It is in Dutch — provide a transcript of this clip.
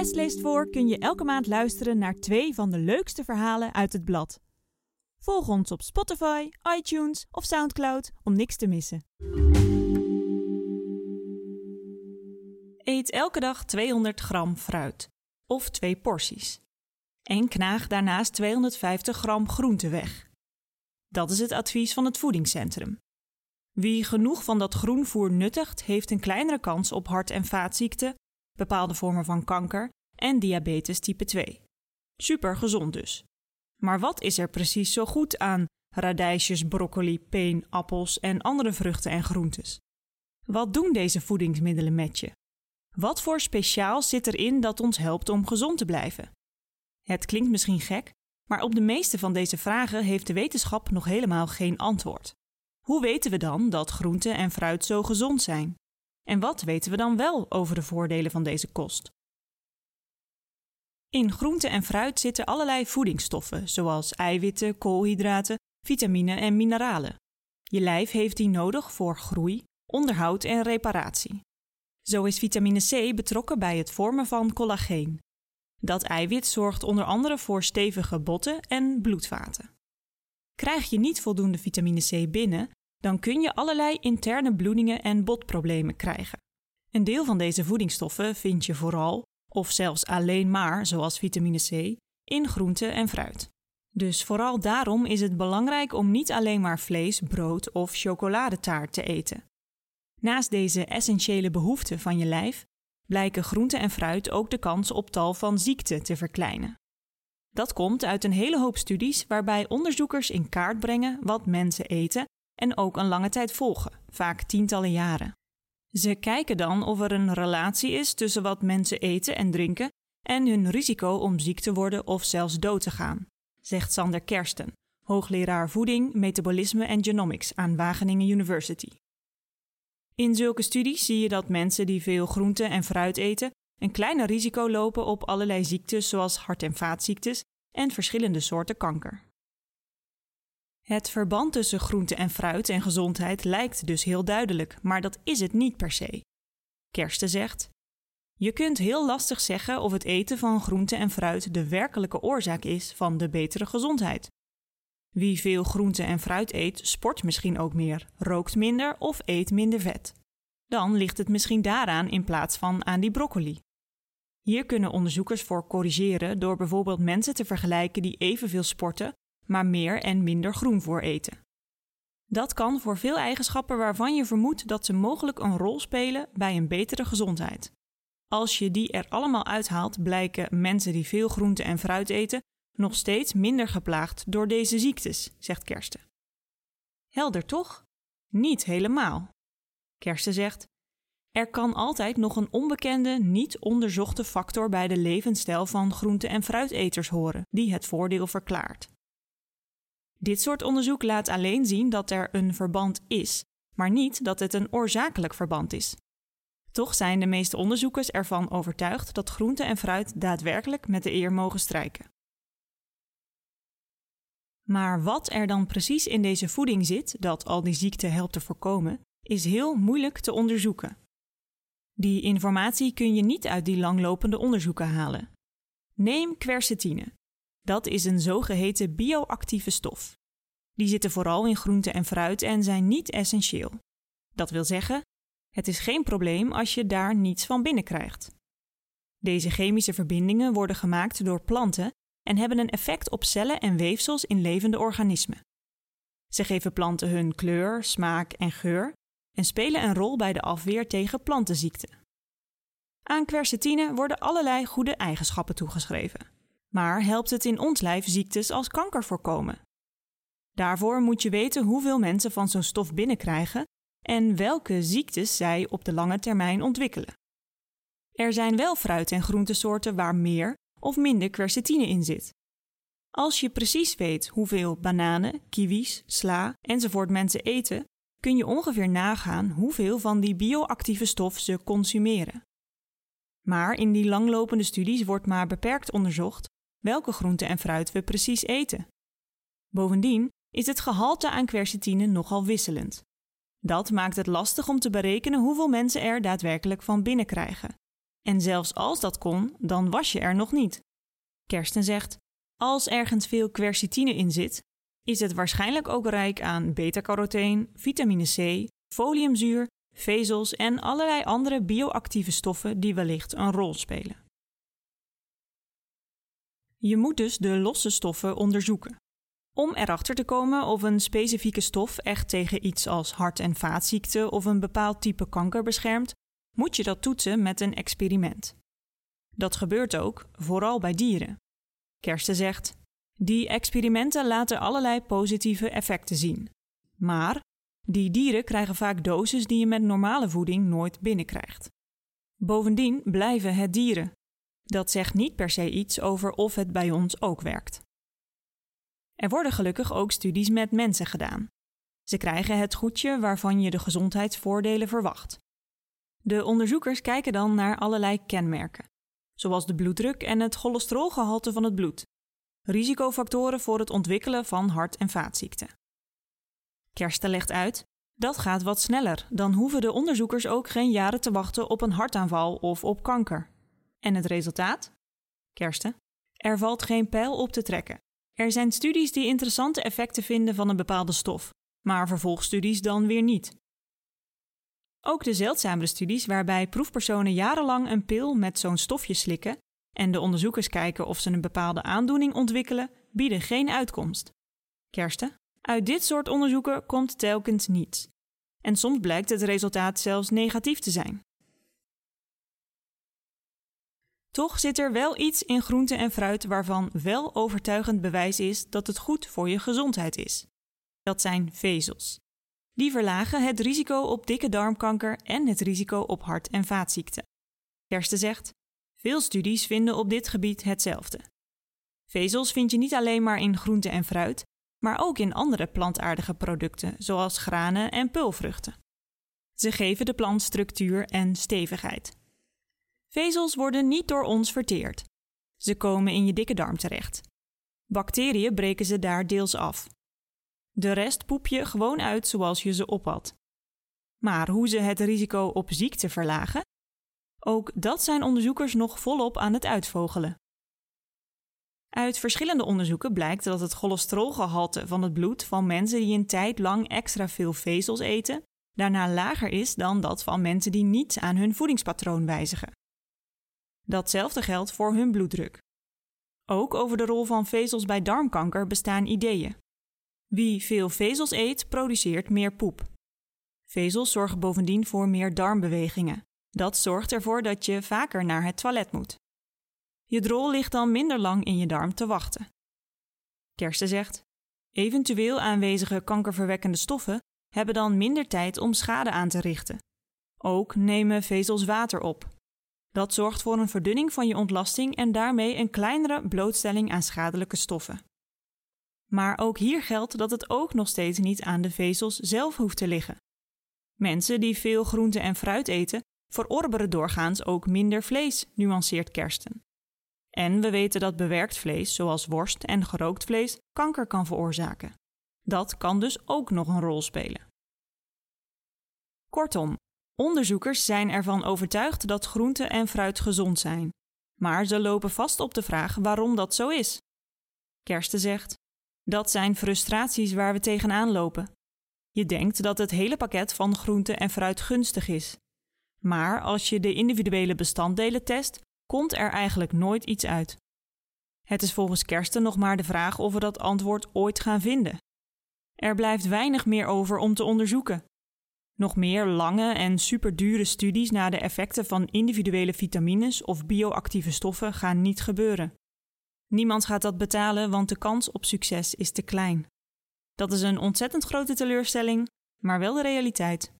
West leest voor kun je elke maand luisteren naar twee van de leukste verhalen uit het blad. Volg ons op Spotify, iTunes of Soundcloud om niks te missen. Eet elke dag 200 gram fruit of twee porties. En knaag daarnaast 250 gram groente weg. Dat is het advies van het voedingscentrum. Wie genoeg van dat groenvoer nuttigt, heeft een kleinere kans op hart- en vaatziekten, bepaalde vormen van kanker en diabetes type 2. Super gezond dus. Maar wat is er precies zo goed aan radijsjes, broccoli, peen, appels en andere vruchten en groentes? Wat doen deze voedingsmiddelen met je? Wat voor speciaal zit erin dat ons helpt om gezond te blijven? Het klinkt misschien gek, maar op de meeste van deze vragen heeft de wetenschap nog helemaal geen antwoord. Hoe weten we dan dat groente en fruit zo gezond zijn? En wat weten we dan wel over de voordelen van deze kost? In groente en fruit zitten allerlei voedingsstoffen, zoals eiwitten, koolhydraten, vitamine en mineralen. Je lijf heeft die nodig voor groei, onderhoud en reparatie. Zo is vitamine C betrokken bij het vormen van collageen. Dat eiwit zorgt onder andere voor stevige botten en bloedvaten. Krijg je niet voldoende vitamine C binnen, dan kun je allerlei interne bloedingen en botproblemen krijgen. Een deel van deze voedingsstoffen vind je vooral, of zelfs alleen maar, zoals vitamine C, in groente en fruit. Dus vooral daarom is het belangrijk om niet alleen maar vlees, brood of chocoladetaart te eten. Naast deze essentiële behoeften van je lijf blijken groente en fruit ook de kans op tal van ziekten te verkleinen. Dat komt uit een hele hoop studies waarbij onderzoekers in kaart brengen wat mensen eten en ook een lange tijd volgen, vaak tientallen jaren. Ze kijken dan of er een relatie is tussen wat mensen eten en drinken en hun risico om ziek te worden of zelfs dood te gaan, zegt Sander Kersten, hoogleraar voeding, metabolisme en genomics aan Wageningen University. In zulke studies zie je dat mensen die veel groente en fruit eten een kleiner risico lopen op allerlei ziektes zoals hart- en vaatziektes en verschillende soorten kanker. Het verband tussen groente en fruit en gezondheid lijkt dus heel duidelijk, maar dat is het niet per se. Kersten zegt: Je kunt heel lastig zeggen of het eten van groente en fruit de werkelijke oorzaak is van de betere gezondheid. Wie veel groente en fruit eet, sport misschien ook meer, rookt minder of eet minder vet. Dan ligt het misschien daaraan in plaats van aan die broccoli. Hier kunnen onderzoekers voor corrigeren door bijvoorbeeld mensen te vergelijken die evenveel sporten maar meer en minder groenvoer eten. Dat kan voor veel eigenschappen waarvan je vermoedt dat ze mogelijk een rol spelen bij een betere gezondheid. Als je die er allemaal uithaalt, blijken mensen die veel groente en fruit eten nog steeds minder geplaagd door deze ziektes, zegt Kersten. Helder toch? Niet helemaal. Kersten zegt: Er kan altijd nog een onbekende, niet onderzochte factor bij de levensstijl van groente- en fruiteters horen, die het voordeel verklaart. Dit soort onderzoek laat alleen zien dat er een verband is, maar niet dat het een oorzakelijk verband is. Toch zijn de meeste onderzoekers ervan overtuigd dat groente en fruit daadwerkelijk met de eer mogen strijken. Maar wat er dan precies in deze voeding zit dat al die ziekten helpt te voorkomen, is heel moeilijk te onderzoeken. Die informatie kun je niet uit die langlopende onderzoeken halen. Neem quercetine. Dat is een zogeheten bioactieve stof. Die zitten vooral in groente en fruit en zijn niet essentieel. Dat wil zeggen, het is geen probleem als je daar niets van binnenkrijgt. Deze chemische verbindingen worden gemaakt door planten en hebben een effect op cellen en weefsels in levende organismen. Ze geven planten hun kleur, smaak en geur en spelen een rol bij de afweer tegen plantenziekten. Aan quercetine worden allerlei goede eigenschappen toegeschreven maar helpt het in ons lijf ziektes als kanker voorkomen. Daarvoor moet je weten hoeveel mensen van zo'n stof binnenkrijgen en welke ziektes zij op de lange termijn ontwikkelen. Er zijn wel fruit- en groentesoorten waar meer of minder quercetine in zit. Als je precies weet hoeveel bananen, kiwis, sla enzovoort mensen eten, kun je ongeveer nagaan hoeveel van die bioactieve stof ze consumeren. Maar in die langlopende studies wordt maar beperkt onderzocht welke groenten en fruit we precies eten. Bovendien is het gehalte aan quercetine nogal wisselend. Dat maakt het lastig om te berekenen hoeveel mensen er daadwerkelijk van binnenkrijgen. En zelfs als dat kon, dan was je er nog niet. Kersten zegt: Als ergens veel quercitine in zit, is het waarschijnlijk ook rijk aan beta-caroteen, vitamine C, foliumzuur, vezels en allerlei andere bioactieve stoffen die wellicht een rol spelen. Je moet dus de losse stoffen onderzoeken. Om erachter te komen of een specifieke stof echt tegen iets als hart- en vaatziekten of een bepaald type kanker beschermt, moet je dat toetsen met een experiment. Dat gebeurt ook, vooral bij dieren. Kersten zegt: Die experimenten laten allerlei positieve effecten zien. Maar die dieren krijgen vaak doses die je met normale voeding nooit binnenkrijgt. Bovendien blijven het dieren. Dat zegt niet per se iets over of het bij ons ook werkt. Er worden gelukkig ook studies met mensen gedaan. Ze krijgen het goedje waarvan je de gezondheidsvoordelen verwacht. De onderzoekers kijken dan naar allerlei kenmerken, zoals de bloeddruk en het cholesterolgehalte van het bloed, risicofactoren voor het ontwikkelen van hart- en vaatziekten. Kersten legt uit: dat gaat wat sneller, dan hoeven de onderzoekers ook geen jaren te wachten op een hartaanval of op kanker. En het resultaat? Kersten. Er valt geen pijl op te trekken. Er zijn studies die interessante effecten vinden van een bepaalde stof, maar vervolgstudies dan weer niet. Ook de zeldzamere studies waarbij proefpersonen jarenlang een pil met zo'n stofje slikken en de onderzoekers kijken of ze een bepaalde aandoening ontwikkelen, bieden geen uitkomst. Kersten, uit dit soort onderzoeken komt telkens niets. En soms blijkt het resultaat zelfs negatief te zijn. Toch zit er wel iets in groente en fruit waarvan wel overtuigend bewijs is dat het goed voor je gezondheid is. Dat zijn vezels. Die verlagen het risico op dikke darmkanker en het risico op hart- en vaatziekten. Kersten zegt: Veel studies vinden op dit gebied hetzelfde. Vezels vind je niet alleen maar in groente en fruit, maar ook in andere plantaardige producten, zoals granen en pulvruchten. Ze geven de plant structuur en stevigheid. Vezels worden niet door ons verteerd. Ze komen in je dikke darm terecht. Bacteriën breken ze daar deels af. De rest poep je gewoon uit zoals je ze ophad. Maar hoe ze het risico op ziekte verlagen? Ook dat zijn onderzoekers nog volop aan het uitvogelen. Uit verschillende onderzoeken blijkt dat het cholesterolgehalte van het bloed van mensen die een tijd lang extra veel vezels eten, daarna lager is dan dat van mensen die niet aan hun voedingspatroon wijzigen. Datzelfde geldt voor hun bloeddruk. Ook over de rol van vezels bij darmkanker bestaan ideeën. Wie veel vezels eet, produceert meer poep. Vezels zorgen bovendien voor meer darmbewegingen. Dat zorgt ervoor dat je vaker naar het toilet moet. Je drol ligt dan minder lang in je darm te wachten. Kersten zegt: Eventueel aanwezige kankerverwekkende stoffen hebben dan minder tijd om schade aan te richten. Ook nemen vezels water op. Dat zorgt voor een verdunning van je ontlasting en daarmee een kleinere blootstelling aan schadelijke stoffen. Maar ook hier geldt dat het ook nog steeds niet aan de vezels zelf hoeft te liggen. Mensen die veel groente en fruit eten, verorberen doorgaans ook minder vlees, nuanceert Kersten. En we weten dat bewerkt vlees, zoals worst en gerookt vlees, kanker kan veroorzaken. Dat kan dus ook nog een rol spelen. Kortom, onderzoekers zijn ervan overtuigd dat groente en fruit gezond zijn, maar ze lopen vast op de vraag waarom dat zo is. Kersten zegt: Dat zijn frustraties waar we tegenaan lopen. Je denkt dat het hele pakket van groente en fruit gunstig is. Maar als je de individuele bestanddelen test, komt er eigenlijk nooit iets uit. Het is volgens Kersten nog maar de vraag of we dat antwoord ooit gaan vinden. Er blijft weinig meer over om te onderzoeken. Nog meer lange en superdure studies naar de effecten van individuele vitamines of bioactieve stoffen gaan niet gebeuren. Niemand gaat dat betalen, want de kans op succes is te klein. Dat is een ontzettend grote teleurstelling, maar wel de realiteit.